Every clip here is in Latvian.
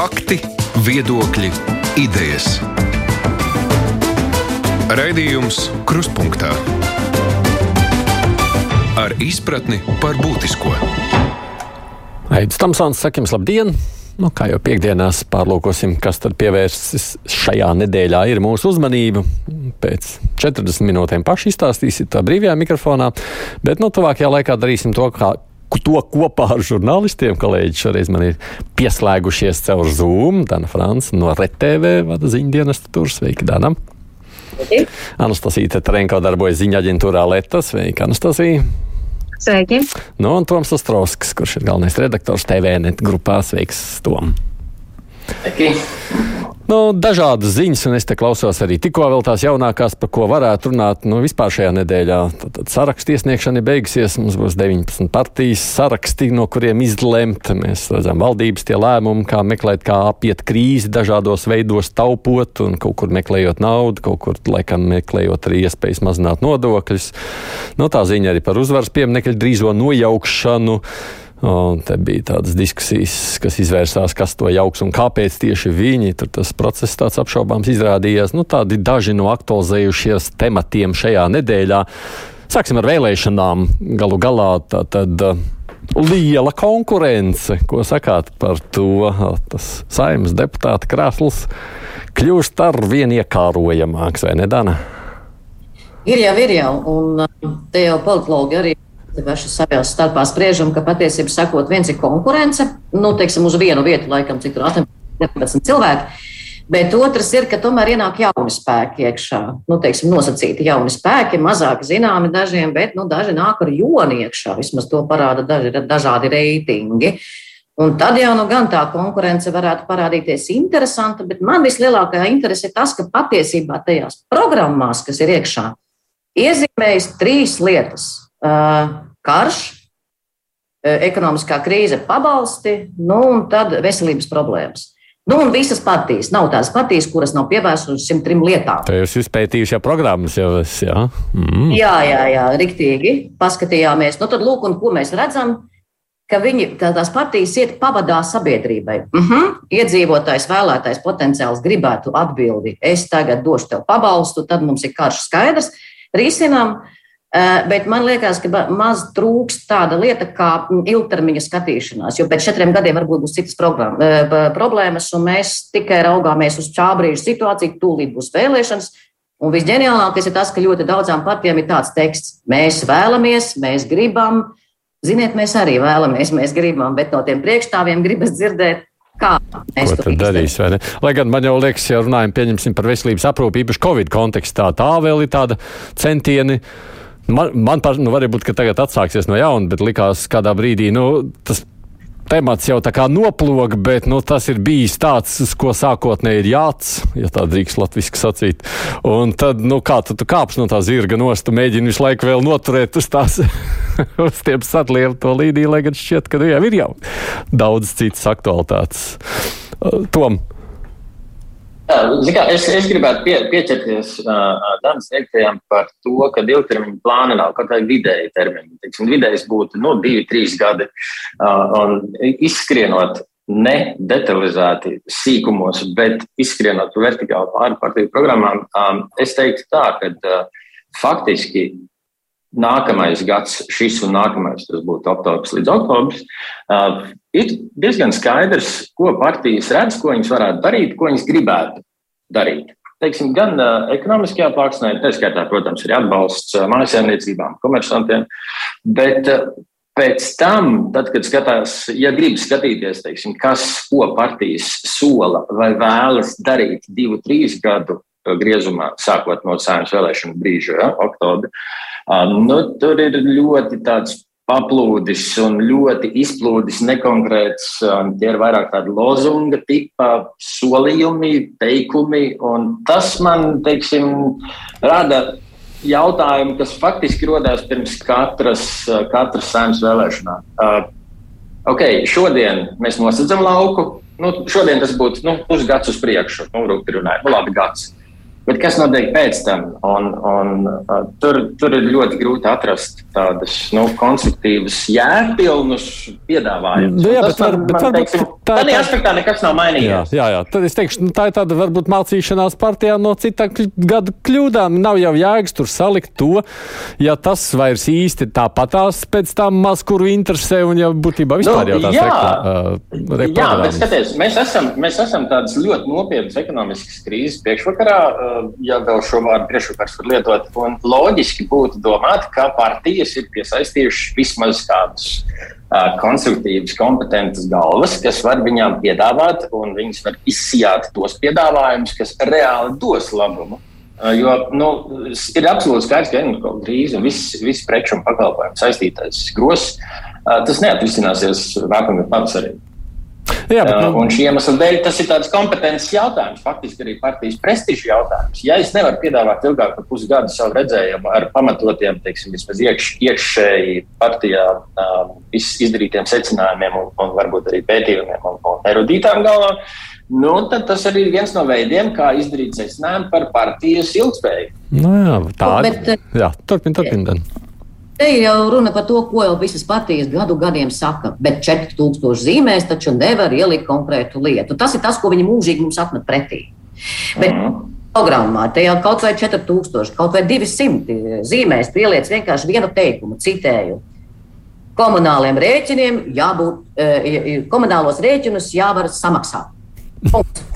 Fakti, viedokļi, idejas. Raidījums Kruspunkta ar izpratni par būtisko. Aizsmeļamies, Tamsons, sakim, labdien! Nu, kā jau piekdienās pārlūkosim, kas tad pievērsis šajā nedēļā ir mūsu uzmanību. Pēc 40 minūtēm paši izstāstīsiet tā brīvajā mikrofonā, bet nu, tuvākajā laikā darīsim to, kā, to kopā ar žurnālistiem. Kolēģi šoreiz man ir pieslēgušies caur Zoom. Dana Franca no RTV vada ziņu dienestu tur. Sveiki, Dana! Anastasija Terenko darbojas ziņa aģentūrā Leta. Sveika, Anastasija! Sveiki! Nu, un Toms Ostrovskis, kurš ir galvenais redaktors TVNet grupā. Sveiks, Tom! Sveiki! Nu, dažādas ziņas, un es te klausos arī tikko vēl tās jaunākās, par ko varētu runāt. Nu, vispār šajā nedēļā tad, tad sarakstu iesniegšana ir beigusies. Mums būs 19 partijas saraksti, no kuriem izlemt. Mēs redzam valdības tie lēmumi, kā meklēt, kā apiet krīzi dažādos veidos, taupot un kaut kur meklējot naudu, kaut kur laikam meklējot arī iespējas mazināt nodokļus. Nu, tā ziņa arī par uzvaras pieminiektu drīzo nojaukšanu. Un te bija tādas diskusijas, kas izvērsās, kas to jauks un kāpēc tieši viņi. Tur tas process tāds apšaubāms izrādījās. Nu, tādi daži no aktualizējušies tematiem šajā nedēļā. Sāksim ar vēlēšanām. Galu galā tā tad. Liela konkurence, ko sakāt par to? Tas saimnes deputāta krēsls kļūst ar vien iekārojamāks, vai ne, Dana? Ir jau, ir jau, un te jau politologi arī paši savā starpā spriežam, ka patiesībā sakot, viens ir konkurence, nu, teiksim, uz vienu vietu, laikam, cik tur 18 cilvēki. Bet otrs ir, ka tomēr ienāk jauni spēki iekšā. Nu, teiksim, nosacīti jauni spēki, mazāk zināmi dažiem, bet nu, daži nāk ar joni iekšā. Vismaz to parāda daži, dažādi reitingi. Un tad jau nu gan tā konkurence varētu parādīties interesanta, bet man vislielākā interese ir tas, ka patiesībā tajās programmās, kas ir iekšā, iezīmējas trīs lietas karš, ekonomiskā krīze, pabalsti, nu, un tad veselības problēmas. Nu, un visas partijas. Nav tās partijas, kuras nav pievērsušas šīm trim lietām. Tā jūs izpētījuši jau programmas, jau es, jā. Mm. Jā, jā, jā, riktīgi. Paskatījāmies. Nu, tad lūk, un ko mēs redzam, ka viņi, tā, tās partijas iet pavadā sabiedrībai. Uh -huh. Iedzīvotājs, vēlētājs potenciāls gribētu atbildi. Es tagad došu tev pabalstu, tad mums ir karš skaidrs. Risinām. Eh, bet man liekas, ka maz trūkst tāda lieta kā ilgtermiņa skatīšanās, jo pēc četriem gadiem varbūt būs citas eh, problēmas, un mēs tikai raugāmies uz šā brīža situāciju, tūlīt būs vēlēšanas. Un visģeniālākais ir tas, ka ļoti daudzām partijām ir tāds teksts: mēs vēlamies, mēs gribam. Ziniet, mēs arī vēlamies, mēs gribam, bet no tiem priekšstāviem gribas dzirdēt, Kā mēs to darīsim? Lai gan man jau liekas, ja runājam par veselības aprūpi, īpaši Covid kontekstā, tā vēl ir tāda centieni Man, man par, nu, varbūt, ka tagad atsāksies no jauna, bet likās kādā brīdī, nu, tas temats jau tā kā noplūga, bet nu, tas ir bijis tāds, ko sākotnēji ir jāc, ja tā drīkst latviski sacīt. Un tad, nu, kā tu, tu kāps no tā zirga nost, tu mēģini visu laiku vēl noturēt uz tās, uz tiem satlielu to līdī, lai gan šķiet, ka nu, jau ir jau daudz citas aktualitātes. Tom. Jā, es, es gribētu pie, pieķerties uh, Danas teiktajam par to, ka ilgtermiņa plāna nav kaut kāda vidēja termiņa. Teiksim, vidējais būtu nu, divi, trīs gadi. Uh, un izskrienot ne detalizēti sīkumos, bet izskrienot vertikāli pāri partiju programmām, um, es teiktu tā, ka uh, faktiski nākamais gads, šis un nākamais, tas būtu oktobris līdz oktobris, uh, ir diezgan skaidrs, ko partijas redz, ko viņas varētu darīt, ko viņas gribētu darīt. Teiksim, gan uh, ekonomiskajā plāksnē, tā skaitā, protams, ir atbalsts uh, mājasēmniecībām, komersantiem, bet uh, pēc tam, tad, kad skatās, ja grib skatīties, teiksim, kas, ko partijas sola vai vēlas darīt divu, trīs gadu griezumā, sākot no saimnes vēlēšanu brīža, ja, oktobra, nu, tur ir ļoti tāds paplūdis un ļoti izplūdis nekonkrēts. Tie ir vairāk tādi lozunga tipa solījumi, teikumi, un tas man, teiksim, rada jautājumu, kas faktiski rodās pirms katras, katras saimnes vēlēšanām. Ok, šodien mēs nosacām lauku. Nu, šodien tas būtu nu, pusgads uz priekšu. Nu, Rūpīgi runājot, nu, labi, gads. Bet kas notiek pēc tam? Un, un, uh, tur, tur ir ļoti grūti atrast tādus nu, konstruktīvus, jēgpilnus piedāvājumus. Nu, jā, bet, var, bet varbūt tā Tādā tā... aspektā nekas nav mainījies. Jā, jā. Tad es teikšu, nu, tā ir tāda varbūt mācīšanās partijā no cita gada kļūdām. Nav jau jēgas tur salikt to, ja tas vairs īsti tāpatās pēc tam maz kuru interesē un jau būtībā vispār nu, jau tās jā, rekla, uh, jā bet skaties, mēs esam, mēs esam tādas ļoti nopietnas ekonomiskas krīzes priekšvakarā, uh, ja vēl šo vārdu priekšvakars var lietot, un loģiski būtu domāt, ka partijas ir piesaistījušas vismaz kādus konstruktīvas, kompetentas galvas, kas var viņām piedāvāt, un viņas var izsijāt tos piedāvājumus, kas reāli dos labumu. Jo nu, ir absolūti skaidrs, ka energo krīze un viss, viss preču un pakalpojumu saistītais grozs, tas neatrisināsies nākamajā pavasarī. Jā, bet, nu... Un šī iemesla dēļ tas ir tāds kompetences jautājums, faktiski arī partijas prestiža jautājums. Ja es nevaru piedāvāt ilgāk par pusgadu savu redzējumu ar pamatotiem, teiksim, vismaz iekš, iekšēji partijā um, izdarītiem secinājumiem un, un varbūt arī pētījumiem un, un erudītām galvām, nu, tad tas arī ir viens no veidiem, kā izdarīt secinājumu par partijas ilgspēju. Nu, jā, tā ir. Jā, turpin, turpin. Tad. Te ir jau runa par to, ko jau visas partijas gadu gadiem saka, bet 4000 zīmēs taču nevar ielikt konkrētu lietu. Tas ir tas, ko viņi mūžīgi mums atmet pretī. Bet mhm. programmā te jau kaut vai 4000, kaut vai 200 zīmēs pieliec vienkārši vienu teikumu, citēju. Komunāliem rēķiniem jābūt, e, komunālos rēķinus jāvar samaksāt. Punkts.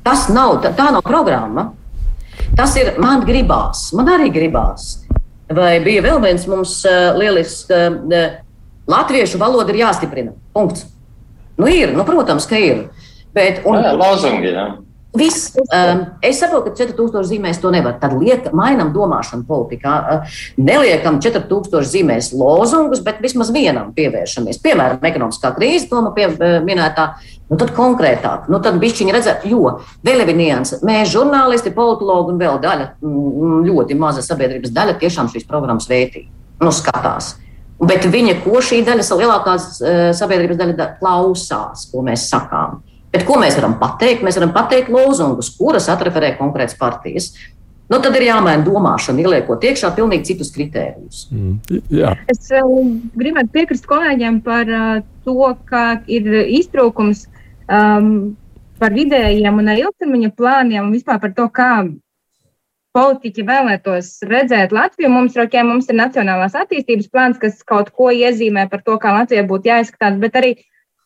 Tas nav, tā nav programma. Tas ir man gribās, man arī gribās. Vai bija vēl viens mums uh, lielisks, uh, latviešu valoda ir jāstiprina. Punkts. Nu, ir, nu, protams, ka ir. Bet, un, jā, lozungi, jā. Viss, um, es saprotu, ka 4000 zīmēs to nevar. Tad liek, mainām domāšanu politikā. Neliekam 4000 zīmēs lozungus, bet vismaz vienam pievēršamies. Piemēram, ekonomiskā krīze, to man pieminētā. Nu, tad konkrētāk, nu, tad bišķiņi redzēt, jo vēl ir nianses. Mēs, žurnālisti, politologi un vēl daļa, mm, ļoti maza sabiedrības daļa, tiešām šīs programmas vērtī, nu, skatās. Bet viņa, ko šī daļa, lielākās sabiedrības daļa klausās, ko mēs sakām. Bet ko mēs varam pateikt? Mēs varam pateikt lozungus, kuras atreferē konkrētas partijas. Nu, tad ir jāmaina domāšana, ieliekot iekšā pilnīgi citus kritērijus. Mm, jā. es uh, gribētu piekrist kolēģiem par uh, to, ka ir iztrūkums um, par vidējiem un ilgtermiņa plāniem un vispār par to, kā politiķi vēlētos redzēt Latviju. Mums, rokiem, mums ir nacionālās attīstības plāns, kas kaut ko iezīmē par to, kā Latvija būtu jāizskatās, bet arī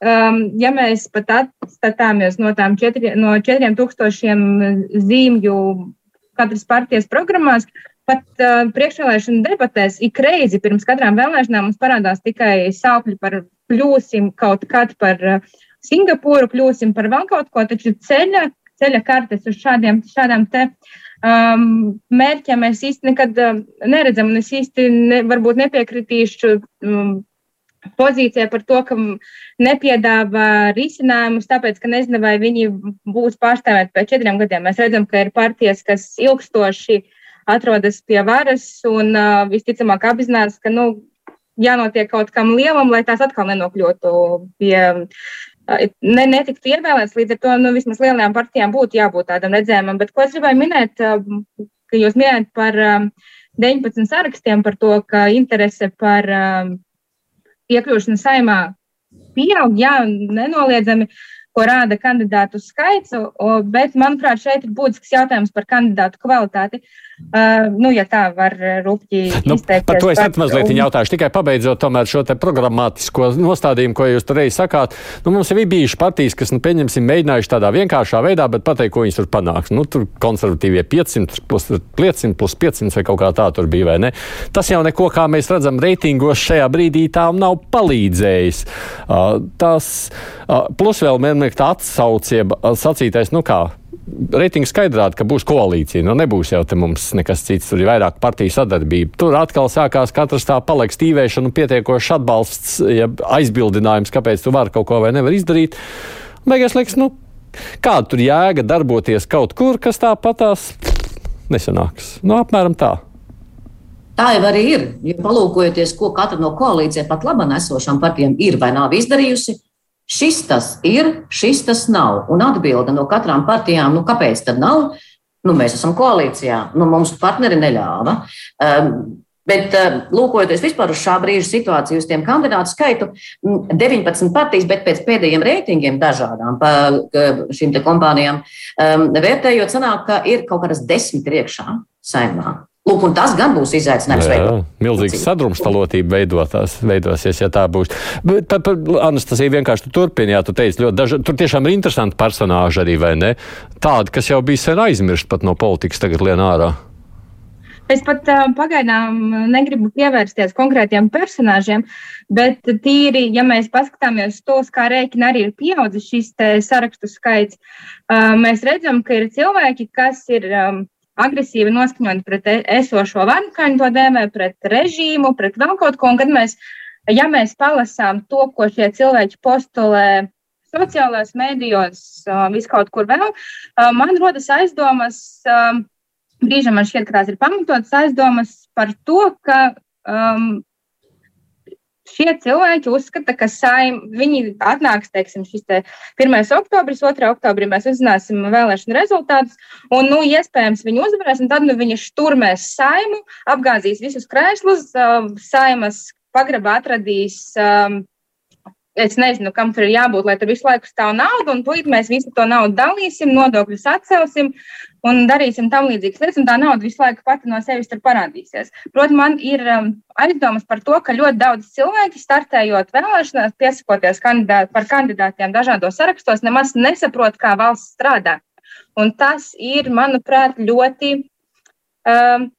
Um, ja mēs pat atskatāmies no tām četri, no četriem tūkstošiem zīmju katras partijas programmās, pat uh, priekšvēlēšana debatēs ik reizi pirms katrām vēlēšanām mums parādās tikai saukļi par kļūsim kaut kad par uh, Singapūru, kļūsim par vēl kaut ko, taču ceļa, ceļa kartes uz šādiem, šādām te um, mērķiem mēs īsti nekad uh, neredzam, un es īsti ne, varbūt nepiekritīšu um, pozīcijā par to, ka nepiedāvā risinājumus, tāpēc, ka nezina, vai viņi būs pārstāvēti pēc četriem gadiem. Mēs redzam, ka ir partijas, kas ilgstoši atrodas pie varas un uh, visticamāk apzinās, ka nu, jānotiek kaut kam lielam, lai tās atkal nenokļūtu pie. Ne, netiktu ievēlēts, līdz ar to nu, vismaz lielajām partijām būtu jābūt tādam redzējumam. Bet ko es gribēju minēt, ka jūs minējat par 19 sarakstiem, par to, ka interese par iekļūšana saimā pieaug, jā, nenoliedzami, ko rāda kandidātu skaits, bet, manuprāt, šeit ir būtisks jautājums par kandidātu kvalitāti. Uh, nu, ja tā var rūpīgi nu, izteikt. Par to es pat mazliet un... jautāšu. Tikai pabeidzot tomēr šo te programmatisko nostādījumu, ko jūs tur reiz sakāt. Nu, mums ir bijuši partijas, kas, nu, pieņemsim, mēģinājuši tādā vienkāršā veidā, bet pateikt, ko viņas tur panāks. Nu, tur konservatīvie 500 plus 500 plus 500 vai kaut kā tā tur bija, vai ne? Tas jau neko, kā mēs redzam, reitingos šajā brīdī tām nav palīdzējis. Uh, tas uh, plus vēl vienmēr tā atsaucieba sacītais, nu kā reitingi skaidrāti, ka būs koalīcija. Nu, nebūs jau te mums nekas cits, tur ir vairāk partiju sadarbība. Tur atkal sākās katrs tā paliek stīvēšana un pietiekošs atbalsts, ja aizbildinājums, kāpēc tu vari kaut ko vai nevar izdarīt. Beigās liekas, nu, kāda tur jēga darboties kaut kur, kas tāpatās nesanāks. Nu, apmēram tā. Tā jau arī ir. Ja palūkojoties, ko katra no koalīcijām pat labi esošām partijām ir vai nav izdarījusi, Šis tas ir, šis tas nav. Un atbilde no katrām partijām, nu, kāpēc tad nav? Nu, mēs esam koalīcijā, nu, mums partneri neļāva. Um, Bet, lūkojoties vispār uz šā brīža situāciju, uz tiem kandidātu skaitu, 19 partijas, bet pēc pēdējiem reitingiem dažādām šīm kompānijām vērtējot, sanāk, ka ir kaut kādas desmit iekšā saimā. Lūk, un tas gan būs izaicinājums. Jā, jā. Milzīga sadrumstalotība veidotās, veidosies, ja tā būs. Bet par, par Anastasiju vienkārši tu turpini, jā, tu teici, ļoti daži, tur tiešām ir interesanti personāži arī, vai ne? Tādi, kas jau bija sen aizmirst pat no politikas, tagad lien ārā. Es pat uh, pagaidām negribu pievērsties konkrētiem personāžiem, bet tīri, ja mēs paskatāmies tos, kā rēķina arī ir pieaudzis šis sarakstu skaits, uh, mēs redzam, ka ir cilvēki, kas ir um, agresīvi noskaņoti pret e, esošo varu, kā viņi to dēvē, pret režīmu, pret vēl kaut ko. Un kad mēs, ja mēs palasām to, ko šie cilvēki postulē sociālajos mēdījos, viskaut kur vēl, man rodas aizdomas, brīžam man šķiet, ka tās ir pamatotas aizdomas par to, ka um, šie cilvēki uzskata, ka saim, viņi atnāks, teiksim, šis te 1. oktobris, 2. oktobrī mēs uzzināsim vēlēšanu rezultātus, un, nu, iespējams, viņi uzvarēs, un tad, nu, viņi šturmēs saimu, apgāzīs visus krēslus, um, saimas pagrabā atradīs um, Es nezinu, kam tur ir jābūt, lai tur visu laiku stāv nauda, un tūlīt mēs visu to naudu dalīsim, nodokļus atcelsim un darīsim tam līdzīgas lietas, un tā nauda visu laiku pati no sevis tur parādīsies. Protams, man ir um, aizdomas par to, ka ļoti daudz cilvēki startējot vēlēšanās, piesakoties kandidāt, par kandidātiem dažādos sarakstos, nemaz nesaprot, kā valsts strādā. Un tas ir, manuprāt, ļoti um,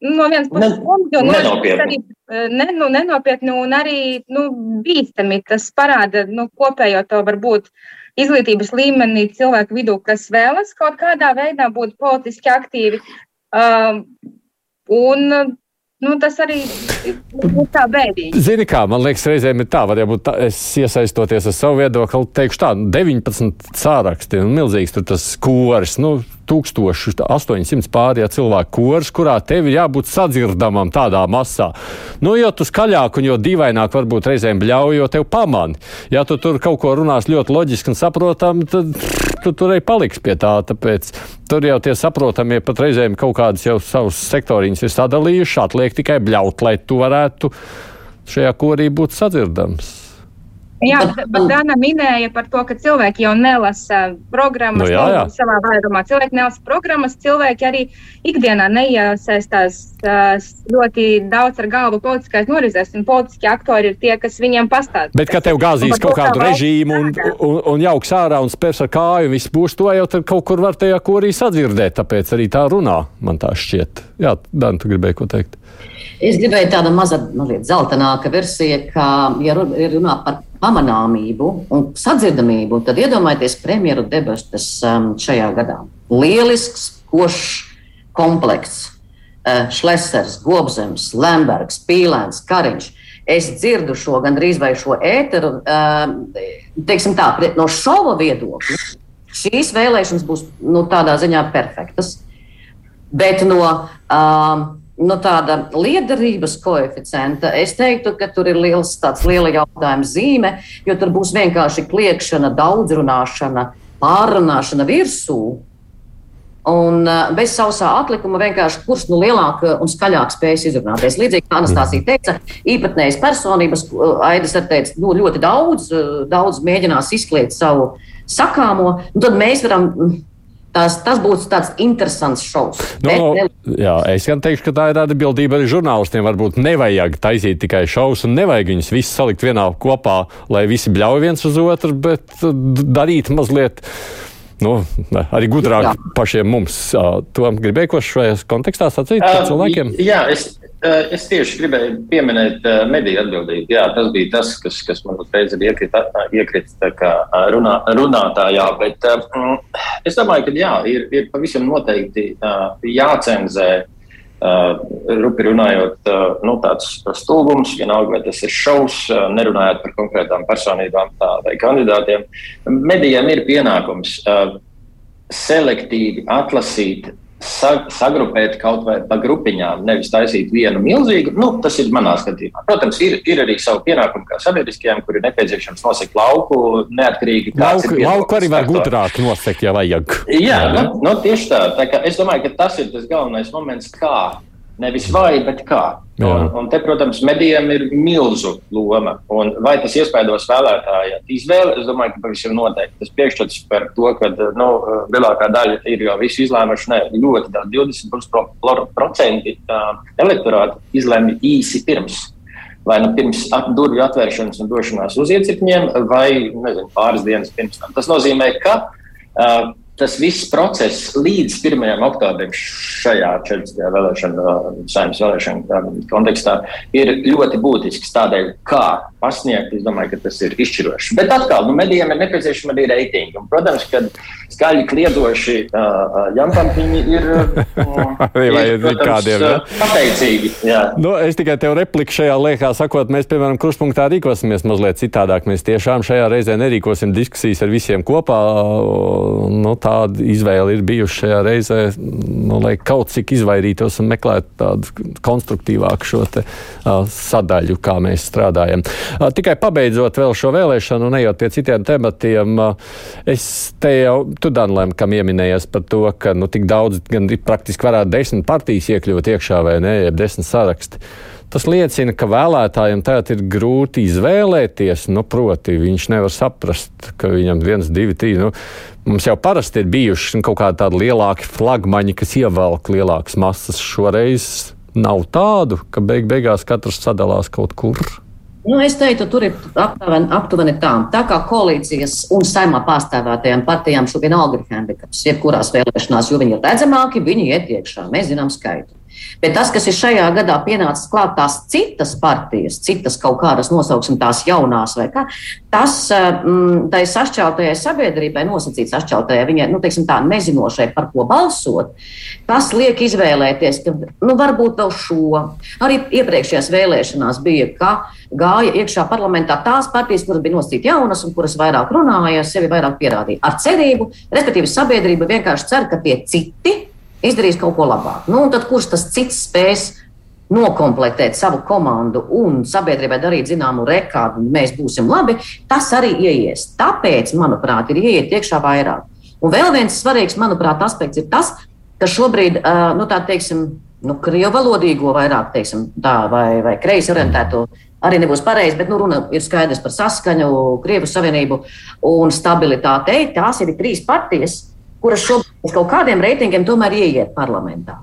No vienas puses, ne, no nenopietni. Eh, ne, nu, nenopietni un arī nu, bīstami. Tas parāda nu, kopējo to varbūt izglītības līmenī cilvēku vidū, kas vēlas kaut kādā veidā būt politiski aktīvi. Um, un Nu, tas arī ir tā bēdīgi. Zini, kā man liekas, reizēm ir tā, varbūt tā, es iesaistoties ar savu viedokli, teikšu tā, 19 sāraksti un milzīgs tur tas koris. Nu, 1800 pārējā cilvēku kurs, kurā tev ir jābūt sadzirdamam tādā masā. Nu, jo tu skaļāk un jo dīvaināk varbūt reizēm bļauj, jo tev pamani. Ja tu tur kaut ko runās ļoti loģiski un saprotam, tad tu tur arī paliks pie tā. Tāpēc tur jau tie saprotamie pat reizēm kaut kādus jau savus sektoriņus ir sadalījuši, atliek tikai bļaut, lai tu varētu šajā korī būt sadzirdams. Jā, bet Dana minēja par to, ka cilvēki jau nelasa programmas nu, jā, jā. savā vairumā. Cilvēki nelasa programmas, cilvēki arī ikdienā neiesaistās ļoti daudz ar galvu politiskais norizēs, un politiski aktori ir tie, kas viņiem pastāsta. Bet, kad tev gāzīs kaut kādu režīmu un, un, un jauks ārā un spērs ar kāju, viss būs to jau kaut kur var tajā korī sadzirdēt, tāpēc arī tā runā, man tā šķiet. Jā, Dan, tu gribēji ko teikt? Es gribēju tādu mazliet nu, zeltaināku versiju, ka, ja runā par pamanāmību un sadzirdamību, tad iedomājieties premjeru debatas um, šajā gadā. Lielisks, košs komplekts. Uh, Šlesers, Gobzems, Lembergs, Pīlēns, Kariņš. Es dzirdu šo gandrīz vai šo ēteru, uh, teiksim tā, no šova viedokļa. Šīs vēlēšanas būs nu, tādā ziņā perfektas. Bet no uh, no tāda liederības koeficienta, es teiktu, ka tur ir liels tāds liela jautājuma zīme, jo tur būs vienkārši kliekšana, daudzrunāšana, pārrunāšana virsū. Un bez sausā atlikuma vienkārši kurš nu lielāk un skaļāk spējas izrunāties. Līdzīgi kā Anastasija teica, īpatnējas personības, Aidis arī teica, nu, ļoti daudz, daudz mēģinās izkliegt savu sakāmo, un tad mēs varam Tas, tas būtu tāds interesants šovs. No, nu, bet, no, jā, es gan teikšu, ka tā ir atbildība arī žurnālistiem. Varbūt nevajag taisīt tikai šovus un nevajag viņus visus salikt vienā kopā, lai visi bļauj viens uz otru, bet uh, darīt mazliet. Nu, arī gudrāk jā. pašiem mums. To gribēju ko šajā kontekstā sacīt par cilvēkiem? Jā, es, es tieši gribēju pieminēt uh, mediju atbildību. Jā, tas bija tas, kas, kas man uzreiz iekrita, iekrita kā runā, runātājā. Bet uh, es domāju, ka jā, ir, ir pavisam noteikti jācenzē. Rupi runājot, nu, tāds stulbums, vienalga, vai tas ir uh, nerunājot par konkrētām personībām tā, vai kandidātiem. Medijiem ir pienākums selektīvi atlasīt sagrupēt kaut vai pa grupiņām, nevis taisīt vienu milzīgu. Nu, tas ir manā skatījumā. Protams, ir, ir arī savu pienākumu kā sabiedriskajām, kur ir nepieciešams nosegt lauku neatkarīgi. Lauku, lauku arī var gudrāk nosegt, ja vajag. Jā, nu, nu, tieši tā. tā es domāju, ka tas ir tas galvenais moments, kā Nevis vai, bet kā. Un, un te, protams, medijiem ir milzu loma. Un vai tas iespaidos vēlētāju izvēli? Es domāju, ka pavisam noteikti tas priekšstats par to, ka nu, lielākā daļa ir jau visu izlēmuši. Ne, ļoti daudz, 20% elektorāta izlēma īsi pirms. Vai nu pirms durvju atvēršanas un došanās uz iecirkņiem, vai nezinu, pāris dienas pirms tam. Tas nozīmē, ka uh, tas viss process līdz 1. oktobrim šajā 40. vēlēšanu, saimnes vēlēšanu kontekstā ir ļoti būtisks. Tādēļ, kā pasniegt, es domāju, ka tas ir izšķiroši. Bet atkal, nu, medijiem ir nepieciešama arī reitingi. Un, protams, ka skaļi kliedoši uh, jampantiņi ir, uh, ir protams, kādiem, ja? pateicīgi. Jā. Nu, es tikai tev repliku šajā liekā sakot, mēs, piemēram, kruspunktā rīkosimies mazliet citādāk. Mēs tiešām šajā reizē nerīkosim diskusijas ar visiem kopā. Nu, tāda izvēle ir bijusi šajā reizē, nu, lai kaut cik izvairītos un meklētu tādu konstruktīvāku šo te, uh, sadaļu, kā mēs strādājam. Uh, tikai pabeidzot vēl šo vēlēšanu un ejot pie citiem tematiem, uh, es te jau, tu Danlēm, kam ieminējies par to, ka nu, tik daudz, gan praktiski varētu desmit partijas iekļūt iekšā vai ne, jeb desmit saraksti. Tas liecina, ka vēlētājiem tagad ir grūti izvēlēties. Nu, proti, viņš nevar saprast, ka viņam viens, divi, trīs. Nu, mums jau parasti ir bijuši kaut kādi tādi lielāki flagmaņi, kas ievelk lielākas masas. Šoreiz nav tādu, ka beig beigās katrs sadalās kaut kur. Nu, es teiktu, tur ir aptuveni, aptuveni tā. Tā kā koalīcijas un saimā pārstāvētajām partijām šobrīd ir handikaps, jebkurās vēlēšanās, jo viņi ir redzamāki, viņi iet iekšā. Mēs zinām skaitu. Bet tas, kas ir šajā gadā pienācis klāt, tās citas partijas, citas kaut kādas nosauksim tās jaunās vai kā, tas mm, tai sašķeltajai sabiedrībai, nosacīt sašķeltajai, viņai, nu, teiksim tā, nezinošai, par ko balsot, tas liek izvēlēties, ka, nu, varbūt vēl šo. Arī iepriekšējās vēlēšanās bija, ka gāja iekšā parlamentā tās partijas, kuras bija nosacīti jaunas un kuras vairāk runāja, sevi vairāk pierādīja. Ar cerību, respektīvi, sabiedrība vienkārši cer, ka tie citi izdarīs kaut ko labāku. Nu, tad kurš tas cits spēs nokomplektēt savu komandu un sabiedrībai darīt zināmu rekādu, un mēs būsim labi, tas arī ieies. Tāpēc, manuprāt, ir ieiet iekšā vairāk. Un vēl viens svarīgs, manuprāt, aspekts ir tas, ka šobrīd, nu, tā teiksim, nu, krievu valodīgo vairāk, teiksim, tā, vai, vai kreisi orientēto. Arī nebūs pareizi, bet nu, runa ir skaidrs par saskaņu, Krievijas Savienību un stabilitāti. Tās ir trīs partijas, kuras šobrīd kaut kādiem reitingiem tomēr ieiet parlamentā.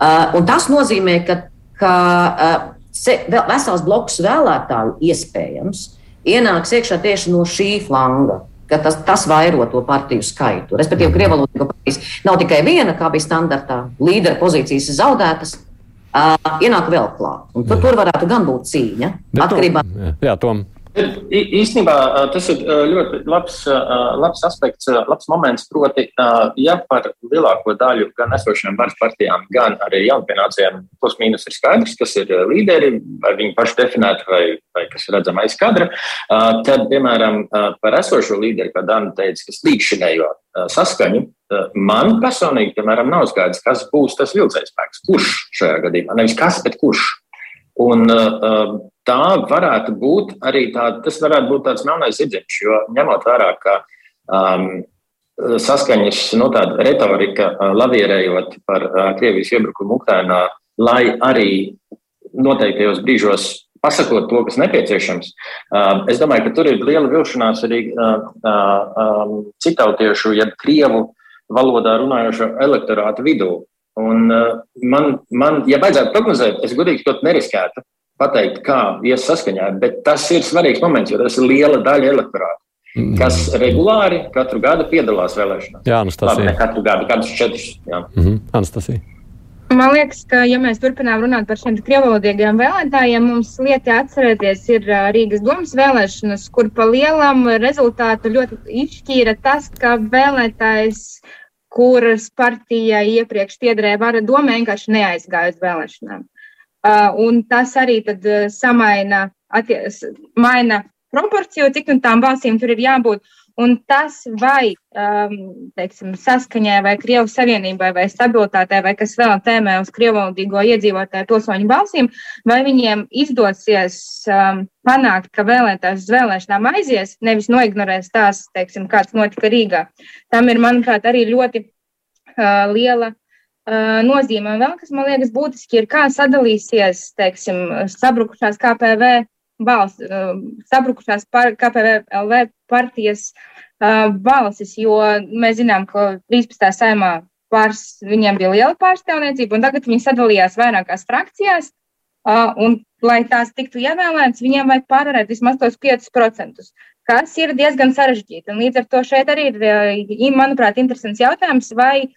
Uh, tas nozīmē, ka, ka uh, se, vēl, vesels bloks vēlētāju iespējams ienāks iekšā tieši no šī flanga. Tas, tas vairo to partiju skaitu. Respektīvi, Krievijas partijas nav tikai viena, kā bija standartā, līdera pozīcijas ir zaudētas, uh, ienāk vēl klāt. Tur, tur varētu gan būt cīņa. Atkarībā no. Tom. Īstenībā tas ir ļoti labs, labs aspekts, labs moments. Proti, ja par lielāko daļu gan esošajām varas partijām, gan arī jaunpienācējiem plus mīnus ir skaidrs, kas ir līderi, vai viņi paši definēti, vai, vai kas ir redzama aiz kadra, tad, piemēram, par esošo līderi, kā Dana teica, kas līdzšinējo saskaņu, man personīgi, piemēram, nav skaidrs, kas būs tas vilcējs spēks. Kurš šajā gadījumā? Nevis kas, bet kurš. Un, uh, tā varētu būt arī tāda, tas varētu būt tāds melnais zirdziņš, jo ņemot vērā, ka um, saskaņas nu, retorika uh, lavierējot par uh, Krievijas iebrukumu Ukrainā, lai arī noteiktajos brīžos pasakot to, kas nepieciešams. Uh, es domāju, ka tur ir liela vilšanās arī uh, uh, um, citautiešu, jeb krievu valodā runājošo elektorātu vidū. Un, uh, man, man, ja vajadzētu prognozēt, es godīgi to neriskētu pateikt, kā ies saskaņā, bet tas ir svarīgs moments, jo tas ir liela daļa elektorāta. Mm. Kas regulāri katru gadu piedalās vēlēšanās? Jā, Anastasija. Labi, katru gadu, kādus četrus. Jā. Mm -hmm. Anastasija. Man liekas, ka, ja mēs turpinām runāt par šiem krievvalodīgiem vēlētājiem, mums lieti atcerēties ir Rīgas domas vēlēšanas, kur pa lielam rezultātu ļoti izšķīra tas, ka vēlētājs kuras partijai iepriekš piederēja vara doma, vienkārši neaizgāja uz vēlēšanām. Uh, un tas arī tad uh, samaina, atties, maina proporciju, cik nu tām balsīm tur ir jābūt. Un tas vai um, teiksim, saskaņai, vai Krievijas Savienībai, vai stabilitātei, vai kas vēl tēmē uz krievvalodīgo iedzīvotāju pilsoņu balsīm, vai viņiem izdosies um, panākt, ka vēlētājs uz vēlēšanām aizies, nevis noignorēs tās, teiksim, kāds notika Rīgā. Tam ir, manuprāt, arī ļoti uh, liela nozīmē. Un vēl kas man liekas būtiski, ir kā sadalīsies, teiksim, sabrukušās KPV balss, sabrukušās par, KPV LV partijas balsis, jo mēs zinām, ka 13. saimā pārs, viņiem bija liela pārstāvniecība, un tagad viņi sadalījās vairākās frakcijās. Un, lai tās tiktu ievēlētas, viņiem vajag pārvarēt vismaz tos 5%, kas ir diezgan sarežģīti. Un līdz ar to šeit arī ir, manuprāt, interesants jautājums, vai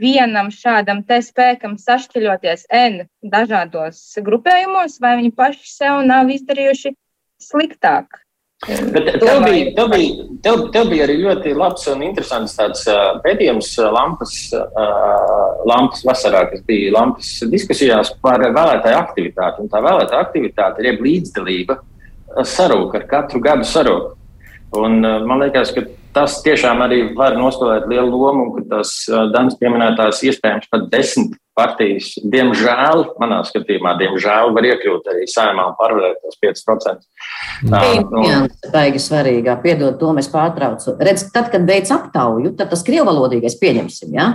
vienam šādam te spēkam sašķeļoties N dažādos grupējumos, vai viņi paši sev nav izdarījuši sliktāk. Bet tev bija, tev, bija, tev, tev bija arī ļoti labs un interesants tāds uh, pētījums lampas, uh, lampas vasarā, kas bija lampas diskusijās par vēlētāju aktivitāti. Un tā vēlētāja aktivitāte ir līdzdalība sarūk ar katru gadu sarūk. Un uh, man liekas, ka tas tiešām arī var nospēlēt lielu lomu, un ka tās Danas pieminētās iespējams pat desmit partijas, diemžēl, manā skatījumā, diemžēl var iekļūt arī saimā un pārvarēt tos 5%. Tā ir baigi svarīgā. Piedod, to mēs pārtraucu. Redz, tad, kad veids aptauju, tad tas krievvalodīgais pieņemsim, ja?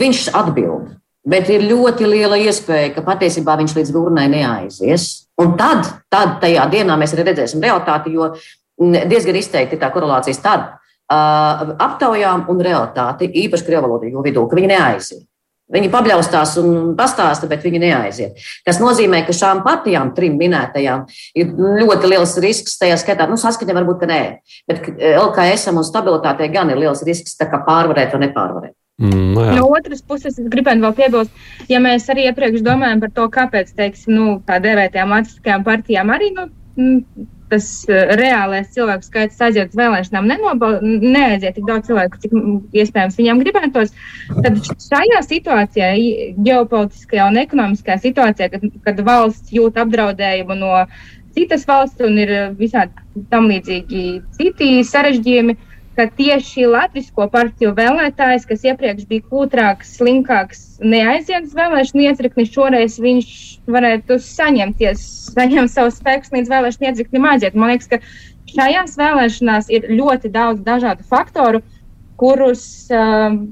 viņš atbild. Bet ir ļoti liela iespēja, ka patiesībā viņš līdz urnai neaizies. Un tad, tad tajā dienā mēs arī redzēsim realitāti, jo diezgan izteikti tā korelācija starp aptaujām un realitāti, īpaši krievalodīgo vidū, ka viņi neaiziet. Viņi pabļaustās un pastāsta, bet viņi neaiziet. Tas nozīmē, ka šām partijām, trim minētajām, ir ļoti liels risks tajā skaitā. Nu, saskaņa varbūt, ka nē, bet LKS un stabilitātei gan ir liels risks pārvarēt vai nepārvarēt. Mm, no, jā. no otras puses, es gribētu vēl piebilst, ja mēs arī iepriekš domājam par to, kāpēc, teiksim, nu, tā dēvētajām latviskajām partijām arī nu, tas uh, reālais cilvēku skaits aiziet uz vēlēšanām, neaiziet tik daudz cilvēku, cik iespējams viņiem gribētos. Tad šajā situācijā, ģeopolitiskajā un ekonomiskajā situācijā, kad, kad valsts jūt apdraudējumu no citas valsts un ir visādi tam līdzīgi citi sarežģījumi, ka tieši Latvijas partiju vēlētājs, kas iepriekš bija kūtrāks, slinkāks, neaiziet uz vēlēšanu iecirkni, šoreiz viņš varētu saņemties, saņemt savu spēku līdz vēlēšanu iecirknim aiziet. Man liekas, ka šajās vēlēšanās ir ļoti daudz dažādu faktoru, kurus. Um,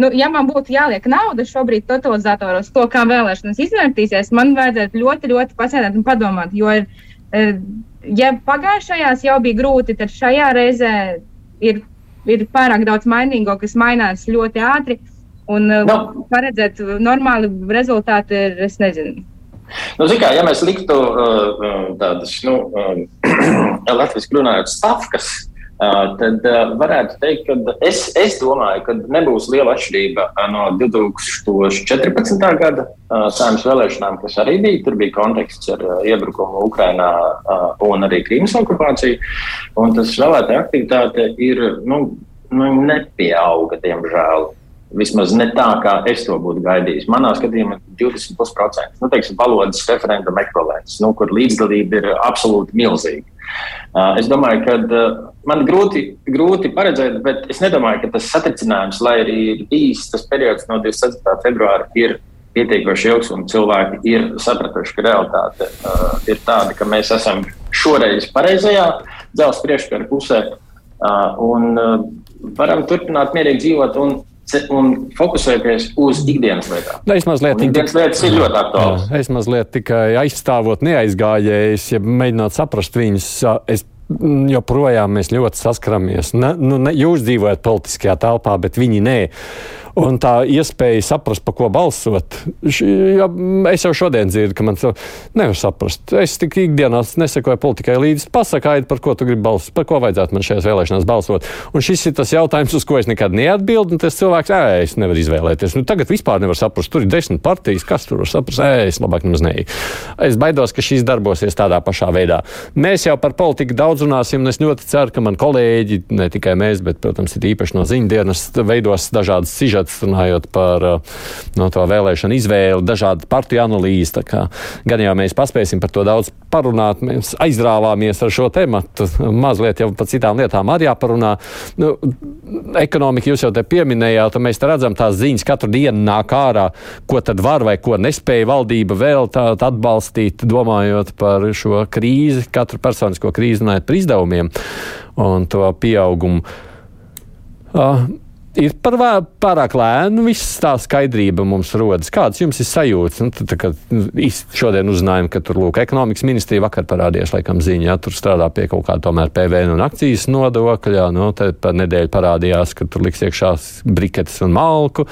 Nu, ja man būtu jāliek nauda šobrīd totalizatoros, to, kā vēlēšanas izvērtīsies, man vajadzētu ļoti, ļoti pasēdēt un padomāt. Jo, ir, eh, ja pagājušajās jau bija grūti, tad šajā reizē ir ir pārāk daudz mainīgo, kas mainās ļoti ātri. Un no. Uh, paredzēt normāli rezultātu ir, es nezinu. Nu, kā, ja mēs liktu uh, uh tādas, nu, uh, latviešu runājot, stafkas Uh, tad varētu teikt, ka es, es domāju, ka nebūs liela atšķirība no 2014. gada saimnes vēlēšanām, kas arī bija. Tur bija konteksts ar iebrukumu Ukrainā un arī Krīmas okupāciju. Un tas vēlētāja aktivitāte ir nu, nu, nepieauga, diemžēl. Vismaz ne tā, kā es to būtu gaidījis. Manā skatījumā 20%. Nu, teiksim, valodas referenduma ekvivalents, nu, kur līdzdalība ir absolūti milzīga. Es domāju, ka man grūti, grūti paredzēt, bet es nedomāju, ka tas satricinājums, lai arī ir bijis tas periods no 24. februāra, ir pietiekoši ilgs un cilvēki ir sapratuši, ka realitāte uh, ir tāda, ka mēs esam šoreiz pareizajā dzelzceļa priekškara pusē uh, un uh, varam turpināt mierīgi dzīvot. Un, un fokusēties uz ikdienas lietām. Es mazliet, ikdienas lietas ir ļoti aktuālas. Es mazliet tikai aizstāvot neaizgājējus, ja mēģināt saprast viņus. Es joprojām mēs ļoti saskaramies. Ne, nu, ne, jūs dzīvojat politiskajā telpā, bet viņi nē. Un tā iespēja saprast, par ko balsot. Š, ja, es jau šodien dzirdu, ka man to nevar saprast. Es tik ikdienā nesakoju politikai līdzi. Pasakājiet, par ko tu gribi balsot, par ko vajadzētu man šajās vēlēšanās balsot. Un šis ir tas jautājums, uz ko es nekad neatbildu. Tas cilvēks, ē, es nevaru izvēlēties. Nu, tagad vispār nevar saprast. Tur ir desmit partijas, kas tur var saprast. Ē, es labāk nemaz neeju. Es baidos, ka šīs darbosies tādā pašā veidā. Mēs jau par politiku daudz runāsim, un es ļoti ceru, ka man kolēģi, ne tikai mēs, bet, protams, ir īpaši no ziņdienas, veidos dažādas sižetas sižets, runājot par uh, no vēlēšanu izvēli, dažādu partiju analīzi. Gan jau mēs paspēsim par to daudz parunāt, mēs aizrāvāmies ar šo tematu. Mazliet jau par citām lietām arī jāparunā. Nu, ekonomika jūs jau te pieminējāt, un mēs te redzam tās ziņas katru dienu nāk ārā, ko tad var vai ko nespēja valdība vēl tādu atbalstīt, domājot par šo krīzi, katru personisko krīzi, runājot par izdevumiem un to pieaugumu. Uh, ir par pārāk lēnu, viss tā skaidrība mums rodas. Kāds jums ir sajūts? Nu, tad, kad nu, šodien uzzinājām, ka tur lūk, ekonomikas ministrija vakar parādījās, laikam, ziņā, ja, tur strādā pie kaut kā tomēr PVN un akcijas nodokļa. Nu, tad par nedēļu parādījās, ka tur liks iekšā briketes un malku.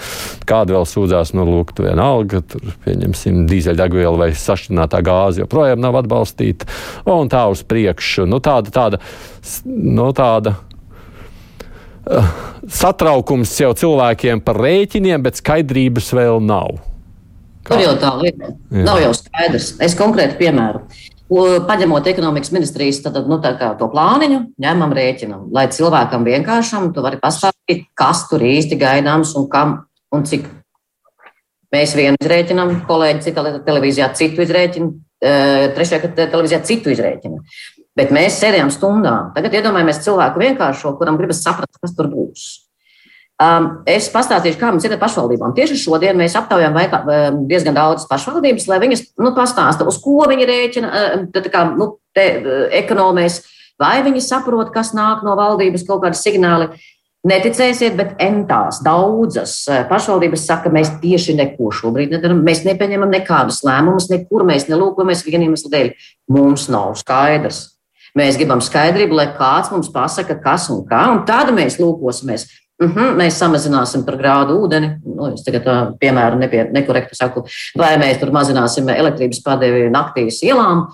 Kāda vēl sūdzās, nu, lūk, tu vienalga, tur pieņemsim dīzeļdegvielu vai sašķinātā gāzi joprojām nav atbalstīta. Un tā uz priekšu. Nu, tāda, tāda, nu, tāda satraukums jau cilvēkiem par rēķiniem, bet skaidrības vēl nav. Kā? Tur jau tā lieta. Nav jau skaidrs. Es konkrēti piemēru. Paņemot ekonomikas ministrijas tad, nu, to plāniņu, ņemam rēķinam, lai cilvēkam vienkāršam tu vari pastāstīt, kas tur īsti gaidāms un kam un cik. Mēs vienu izrēķinām, kolēģi citā televīzijā citu izrēķinu, trešajā televīzijā citu izrēķinu. Bet mēs sēdējām stundām. Tagad iedomājamies cilvēku vienkāršo, kuram gribas saprast, kas tur būs. Um, es pastāstīšu, kā mums ir ar pašvaldībām. Tieši šodien mēs aptaujām vaikā, um, diezgan daudzas pašvaldības, lai viņas nu, pastāsta, uz ko viņi rēķina, um, kā, nu, te, uh, ekonomēs, vai viņi saprot, kas nāk no valdības, kaut kādi signāli. Neticēsiet, bet entās, daudzas uh, pašvaldības saka, mēs tieši neko šobrīd nedarām. Mēs nepieņemam nekādus lēmumus, nekur mēs nelūkojamies vieniem iemeslu dēļ. Mums nav skaidrs. Mēs gribam skaidrību, lai kāds mums pasaka, kas un kā, un tad mēs lūkosimies. Uh mhm, -huh, mēs samazināsim par grādu ūdeni. Nu, es tagad, piemēram, nepie, nekorekti saku, vai mēs tur mazināsim elektrības padevi naktīs ielām.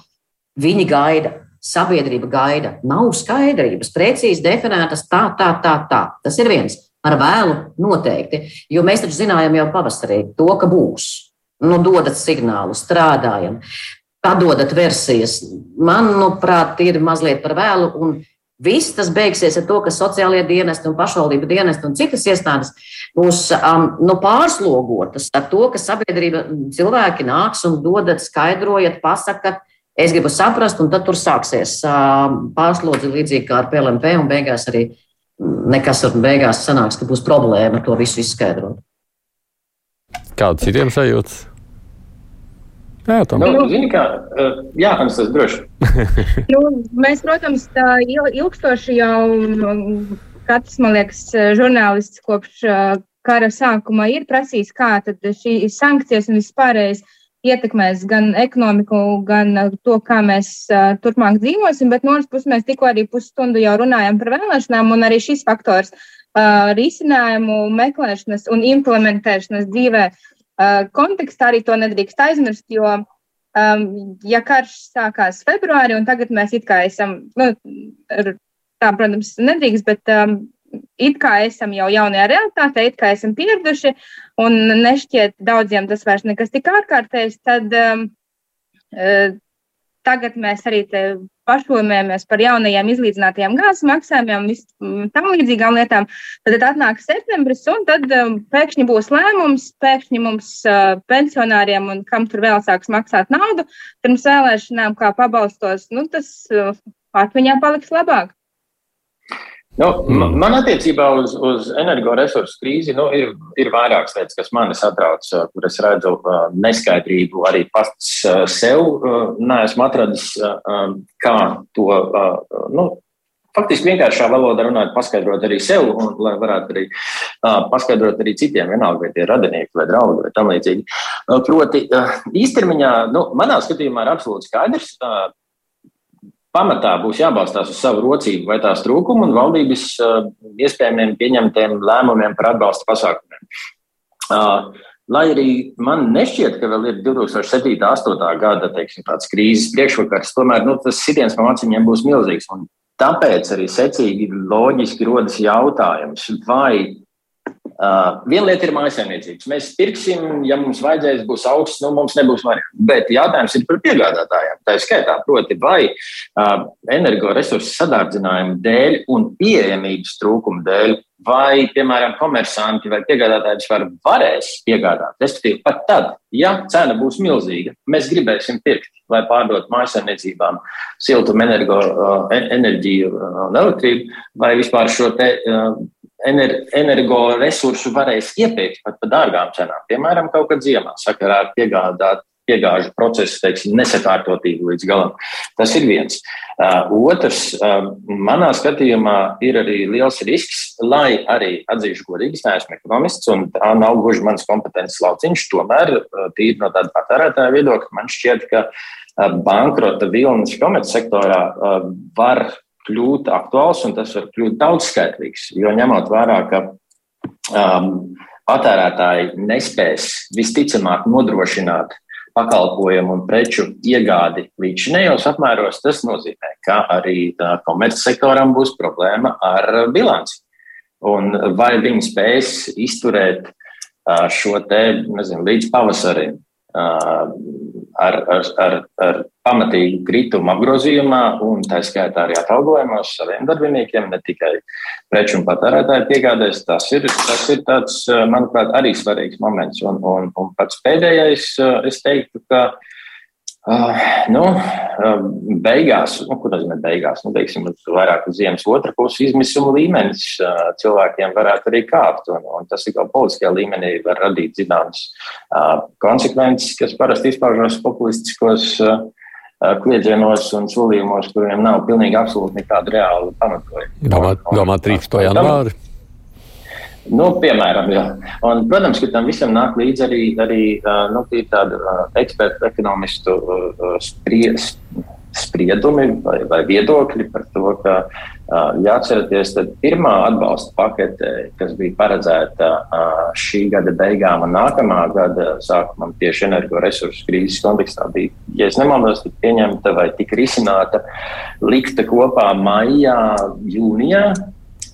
Viņi gaida, sabiedrība gaida. Nav skaidrības, precīzi definētas tā, tā, tā, tā. Tas ir viens. Ar vēlu noteikti, jo mēs taču zinājām jau pavasarī to, ka būs. Nu, dodat signālu, strādājam padodat versijas. Manuprāt, ir mazliet par vēlu. Un viss tas beigsies ar to, ka sociālajie dienesti un pašvaldību dienesti un citas iestādes būs um, nu, pārslogotas ar to, ka sabiedrība cilvēki nāks un dodat, skaidrojat, pasakat. Es gribu saprast, un tad tur sāksies um, pārslodzi līdzīgi kā ar PLMP, un beigās arī nekas ar beigās sanāks, ka būs problēma to visu izskaidrot. Kāds citiem sajūtas? Jā, tā nu, zini, kā, uh, jā, tas ir droši. nu, mēs, protams, tā ilgstoši jau, mm, katrs, man liekas, žurnālists kopš uh, kara sākuma ir prasījis, kā tad šīs sankcijas un vispārējais ietekmēs gan ekonomiku, gan to, kā mēs uh, turpmāk dzīvosim. Bet no otras puses, mēs tikko arī pusstundu jau runājam par vēlēšanām, un arī šis faktors uh, risinājumu meklēšanas un implementēšanas dzīvē kontekstā arī to nedrīkst aizmirst, jo, um, ja karš sākās februārī un tagad mēs it kā esam, nu, tā, protams, nedrīkst, bet um, it kā esam jau jaunajā realitātē, it kā esam pieraduši un nešķiet daudziem tas vairs nekas tik ārkārtējs, tad um, tagad mēs arī pašlēmējamies par jaunajiem izlīdzinātajiem gāzes maksājumiem, un tam līdzīgām lietām. Tad atnāk septembris, un tad um, pēkšņi būs lēmums, pēkšņi mums uh, pensionāriem un kam tur vēl sāks maksāt naudu pirms vēlēšanām, kā pabalstos, nu, tas uh, atmiņā paliks labāk. Nu, mm. Man attiecībā uz, uz energoresursu krīzi nu, ir, ir vairākas lietas, kas mani satrauc, kur es redzu neskaidrību arī pats sev. Uh, neesmu atradis, kā to nu, faktiski vienkāršā valodā runāt, paskaidrot arī sev, un lai varētu arī uh, paskaidrot arī citiem, vienalga, vai tie ir radinieki vai draugi vai tam līdzīgi. Uh, proti, uh, īstermiņā, nu, manā skatījumā ir absolūti skaidrs. Uh, pamatā būs jābalstās uz savu rocību vai tās trūkumu un valdības uh, iespējamiem pieņemtiem lēmumiem par atbalsta pasākumiem. Uh, lai arī man nešķiet, ka vēl ir 2007. un 2008. gada teiksim, krīzes priekšvakars, tomēr nu, tas sitiens no acīm būs milzīgs. Tāpēc arī secīgi loģiski rodas jautājums, vai Uh, viena lieta ir mājsaimniecības. Mēs pirksim, ja mums vajadzēs, būs augsts, nu mums nebūs variantu. Bet jautājums ir par piegādātājiem. Tā ir skaitā, proti, vai uh, energoresursu sadārdzinājumu dēļ un pieejamības trūkuma dēļ, vai, piemēram, komersanti vai piegādātāji vispār varēs piegādāt. Respektīvi, pat tad, ja cena būs milzīga, mēs gribēsim pirkt, lai pārdotu mājsaimniecībām siltumu energo, uh, enerģiju un elektrību, vai vispār šo te uh, energoresursu varēs iepirkt pat par dārgām cenām. Piemēram, kaut kad ziemā sakarā ar piegādāt piegāžu procesu teiksim, nesakārtotību līdz galam. Tas ir viens. Otrs, manā skatījumā, ir arī liels risks, lai arī atzīšu godīgi, es neesmu ekonomists un tā nav gluži mans kompetences lauciņš. Tomēr, tīri no tāda patērētāja viedokļa, man šķiet, ka bankrota vilnis komercsektorā var kļūt aktuāls un tas var kļūt daudzskaitlīgs. Jo ņemot vērā, ka um, patērētāji nespēs visticamāk nodrošināt pakalpojumu un preču iegādi līdz šinējos apmēros, tas nozīmē, ka arī komercsektoram būs problēma ar bilanci. Un vai viņi spēs izturēt šo te, nezinu, līdz pavasarim ar, ar, ar, ar pamatīgu kritumu apgrozījumā un tā skaitā arī atalgojumos saviem darbiniekiem, ne tikai preču un patērētāju piegādēs. Tas ir, tas ir tāds, manuprāt, arī svarīgs moments. Un, un, un pats pēdējais, es teiktu, ka Uh, nu, uh, beigās, nu, kur nozīmē beigās, nu, teiksim, vairāk uz ziemas otra puses izmisuma līmenis uh, cilvēkiem varētu arī kāpt. Un, un tas ir kā politiskajā līmenī var radīt zināmas uh, konsekvences, kas parasti izpaužas populistiskos uh, kliedzienos un solījumos, kuriem nav pilnīgi absolūti nekāda reāla pamatojuma. Domāt, domāt 13. janvāri? Nu, piemēram, jā. Un, protams, ka tam visam nāk līdzi arī, arī nu, tāda ekspertu, ekonomistu spries, spriedumi vai, vai viedokļi par to, ka jāatcerieties, ka pirmā atbalsta pakete, kas bija paredzēta šī gada beigām un nākamā gada sākumam tieši energoresursu krīzes kontekstā, bija, ja nemaldos, pieņemta vai tika risināta, likta kopā maijā, jūnijā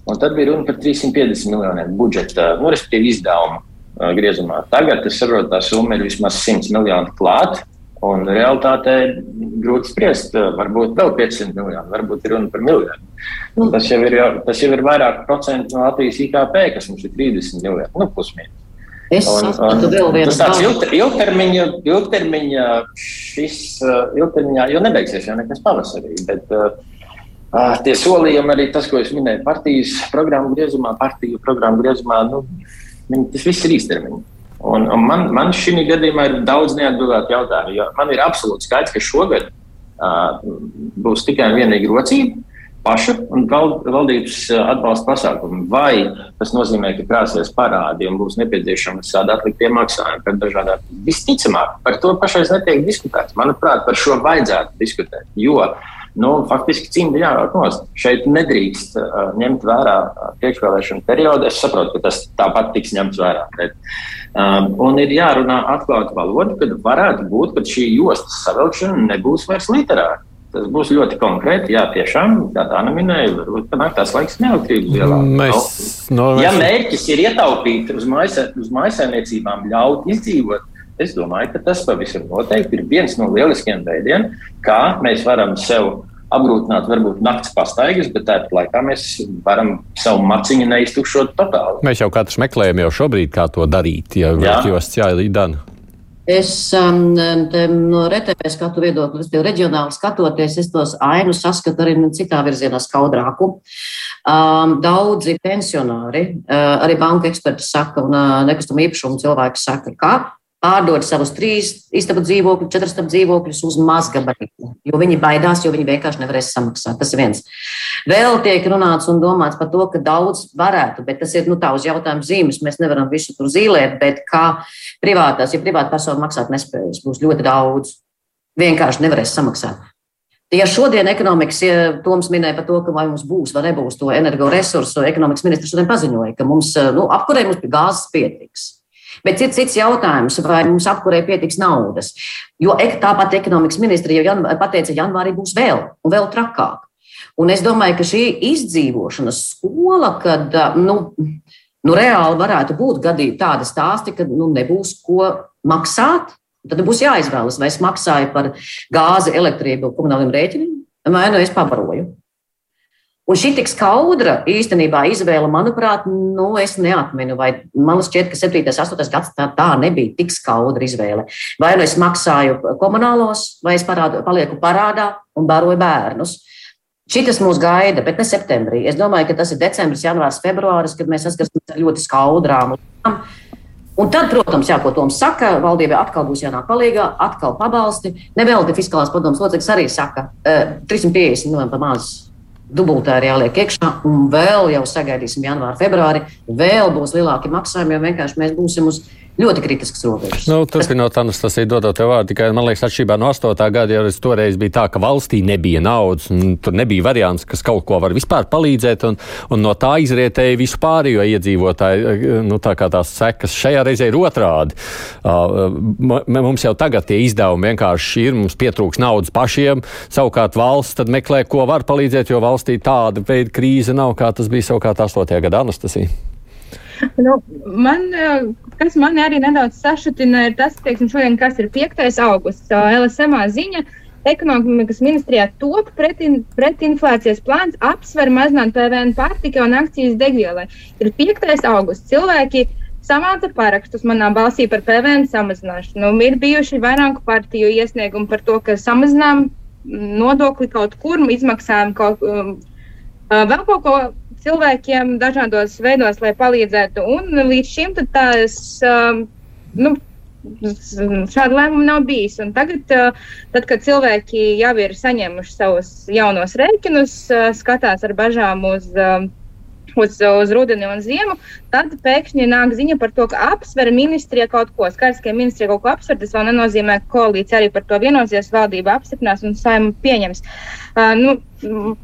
Un tad bija runa par 350 miljoniem budžeta, nu, respektīvi izdevumu uh, griezumā. Tagad es saprotu, tā summa ir vismaz 100 miljoni klāt. Un realitātē grūti spriest, uh, varbūt vēl 500 miljoni, varbūt ir runa par miljonu. Nu, tas, jau ir, tas jau ir vairāk procentu no Latvijas IKP, kas mums ir 30 miljoni, nu, pusmīnus. Es saprotu, vēl vienu tādu ilgter, ilgtermiņa, ilgtermiņa, šis uh, ilgtermiņā, jo nebeigsies jau nekas pavasarī, bet uh, Uh, tie solījumi, arī tas, ko es minēju, partijas programmu griezumā, partiju programmu griezumā, nu, tas viss ir īstermiņā. Un, un man, man šī gadījumā ir daudz neatbildētu jautājumu. Man ir absolūti skaidrs, ka šogad uh, būs tikai un vienīgi rocība paša un val, valdības atbalsta pasākumi. Vai tas nozīmē, ka krāsies parādi un būs nepieciešams tāda atliktie maksājumi par dažādām? Visticamāk, par to pašais netiek diskutēts. Manuprāt, par šo vajadzētu diskutēt. Jo uh, nu, faktiski cimdi jāraut nost. Šeit nedrīkst uh, ņemt vērā uh, priekšvēlēšanu periodu. Es saprotu, ka tas tāpat tiks ņemts vērā. Bet, um, un ir jārunā atklāta valoda, kad varētu būt, ka šī jostas savilkšana nebūs vairs literāra. Tas būs ļoti konkrēti. Jā, tiešām, kā tā minēja, varbūt panākt tās laiks neelektrības vielā. Mēs, no, mēs... Ja mērķis ir ietaupīt uz, mājasē, uz mājasēmniecībām, ļaut izdzīvot, Es domāju, ka tas pavisam noteikti ir viens no lieliskiem veidiem, kā mēs varam sev apgrūtināt varbūt naktas pastaigas, bet tāpat laikā mēs varam savu maciņu neiztukšot totāli. Mēs jau katrs meklējam jau šobrīd, kā to darīt, ja jūs jāiedara. Es um, no RTV skatu viedokļa, es reģionāli skatoties, es tos ainu saskatu arī citā virzienā skaudrāku. Um, daudzi pensionāri, uh, arī banka eksperti saka, un uh, nekustamā īpašuma cilvēki saka, ka pārdod savus trīs istabu dzīvokļus, četrus istabu dzīvokļus uz mazgabaritu, jo viņi baidās, jo viņi vienkārši nevarēs samaksāt. Tas ir viens. Vēl tiek runāts un domāts par to, ka daudz varētu, bet tas ir nu, tā uz jautājumu zīmes. Mēs nevaram visu tur zīmēt, bet kā privātās, ja privāta persona maksāt nespējas, būs ļoti daudz. Vienkārši nevarēs samaksāt. Ja šodien ekonomikas ja Toms minēja par to, ka vai mums būs vai nebūs to energoresursu, ekonomikas ministrs šodien paziņoja, ka mums nu, apkurē mums gāzes pietiks. Bet ir cits jautājums, vai mums apkurē pietiks naudas. Jo tāpat ekonomikas ministra jau janvā, pateica, ka janvārī būs vēl un vēl trakāk. Un es domāju, ka šī izdzīvošanas skola, kad nu, nu, reāli varētu būt gadījumi tādi stāsti, ka nu, nebūs ko maksāt. Tad būs jāizvēlas, vai es maksāju par gāzi, elektrību, komunāliem rēķiniem, vai nu es pabaroju. Un šī tik skaudra īstenībā izvēle, manuprāt, nu, es neatminu, vai man šķiet, ka 7. un 8. gadsimtā tā, tā nebija tik skaudra izvēle. Vai nu es maksāju komunālos, vai es parādu, palieku parādā un baroju bērnus. Šitas mūs gaida, bet ne septembrī. Es domāju, ka tas ir decembris, janvārs, februāris, kad mēs saskarsimies ar ļoti skaudrām lietām. Un tad, protams, jā, ko Toms saka, valdībai atkal būs jānāk palīdzīgā, atkal pabalsti. Nevelti fiskālās padomus loceklis arī saka, 350 miljoni par maz dubultā ir jāliek iekšā, un vēl jau sagaidīsim janvāru, februāri, vēl būs lielāki maksājumi, jo vienkārši mēs būsim uz ļoti kritisks robežas. Nu, turpinot, Anastasija, dodot tev vārdu, tikai man liekas, atšķirībā no 8. gada, jau toreiz bija tā, ka valstī nebija naudas, un tur nebija variants, kas kaut ko var vispār palīdzēt, un, un no tā izrietēja visu pārējo iedzīvotāju, nu, tā kā tās sekas šajā reizē ir otrādi. Uh, mums jau tagad tie izdevumi vienkārši ir, mums pietrūks naudas pašiem, savukārt valsts tad meklē, ko var palīdzēt, jo valstī tāda veida krīze nav, kā tas bija savukārt 8. gada Anastasija. Nu, man, kas man arī nedaudz sašutina, ir tas, teiksim, šodien, kas ir 5. augusts. LSM ziņa. Ekonomikas ministrijā top pretin, pretinflācijas plāns apsver mazināt PVN pārtika un akcijas degvielai. Ir 5. augusts. Cilvēki samāca parakstus manā balsī par PVN samazināšanu. Nu, ir bijuši vairāku partiju iesniegumi par to, ka samazinām nodokli kaut kur, izmaksājam kaut, um, vēl kaut ko cilvēkiem dažādos veidos, lai palīdzētu. Un līdz šim tās, um, nu, šāda lēmuma nav bijis. Un tagad, uh, tad, kad cilvēki jau ir saņēmuši savus jaunos rēķinus, uh, skatās ar bažām uz. Um, uz, uz rudeni un ziemu, tad pēkšņi nāk ziņa par to, ka apsver ministrija kaut ko. Skaidrs, ka ministrija kaut ko apsver, tas vēl nenozīmē, ka koalīcija arī par to vienosies, valdība apstiprinās un saima pieņems. Uh, nu,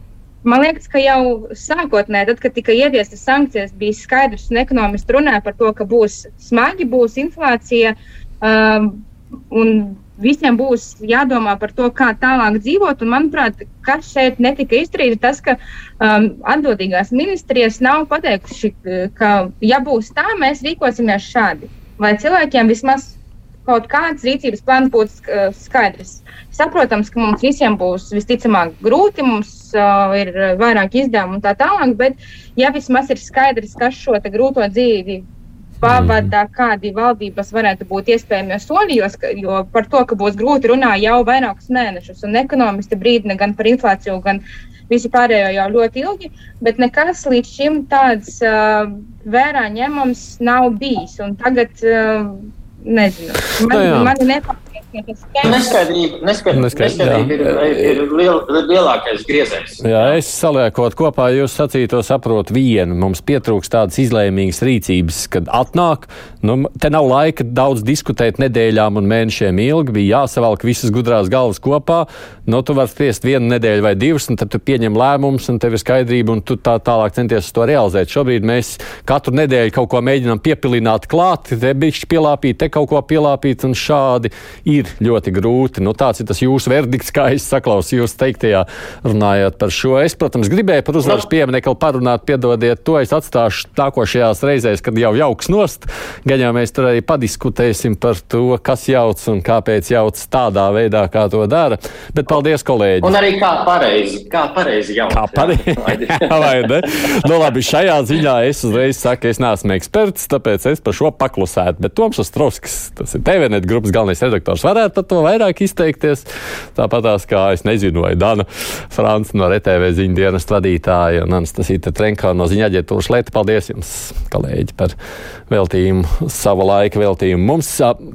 Man liekas, ka jau sākotnēji, tad, kad tika ieviestas sankcijas, bija skaidrs, un ekonomisti runāja par to, ka būs smagi, būs inflācija. Um, un visiem būs jādomā par to, kā tālāk dzīvot. Un, manuprāt, kas šeit netika izdarīts, tas, ka um, atbildīgās ministrijas nav pateikuši, ka, ja būs tā, mēs rīkosimies šādi. Lai cilvēkiem vismaz kaut kāds rīcības plāns būtu uh, skaidrs. Saprotams, ka mums visiem būs visticamāk grūti, mums uh, ir vairāk izdevumu un tā tālāk, bet ja vismaz ir skaidrs, kas šo grūto dzīvi pavada, kādi valdības varētu būt iespējamie soļi, jo, jo par to, ka būs grūti runā jau vairākus mēnešus, un ekonomisti brīdina gan par inflāciju, gan visi pārējo jau ļoti ilgi, bet nekas līdz šim tāds uh, vērā ņemams nav bijis. Un tagad uh, nezinu, man, no man nepārāk Neskaidrība, neskaidrība, neskaidrība ir, ir, ir liel, lielākais griezējs. Jā, es saliekot kopā jūs sacīto saprotu vienu. Mums pietrūks tādas izlēmīgas rīcības, kad atnāk, nu, te nav laika daudz diskutēt nedēļām un mēnešiem ilgi, bija jāsavalk visas gudrās galvas kopā. Nu, tu vari spriest vienu nedēļu vai divas, un tad tu pieņem lēmumus, un tev ir skaidrība, un tu tā tālāk centies to realizēt. Šobrīd mēs katru nedēļu kaut ko mēģinām piepilināt klāt, te bišķi pielāpīt, te kaut ko pielāpīt, un šādi ir ļoti grūti. Nu, tāds ir tas jūsu verdikts, kā es saklausīju jūs teiktajā, runājot par šo. Es, protams, gribēju par uzvaras pieminekli parunāt, piedodiet, to es atstāšu nākošajās reizēs, kad jau jauks nost. Gan jau mēs tur arī padiskutēsim par to, kas jauc un kāpēc jauc tādā veidā, kā to dara. Bet paldies, kolēģi! Un arī kā pareizi, kā pareizi jauc. Kā pareizi, vai ne? Nu, labi, šajā ziņā es uzreiz saku, es neesmu eksperts, tāpēc es par šo paklusētu. Bet Toms Ostrovskis, tas ir TVNet grupas galvenais redaktors, varētu par to vairāk izteikties. Tāpat kā es nezinu, vai Dana Frants no RTV ziņu dienas vadītāja un Anastasīta Trenka no ziņa aģentūras Lieta. Paldies jums, kolēģi, par veltījumu, savu laiku veltījumu. Mums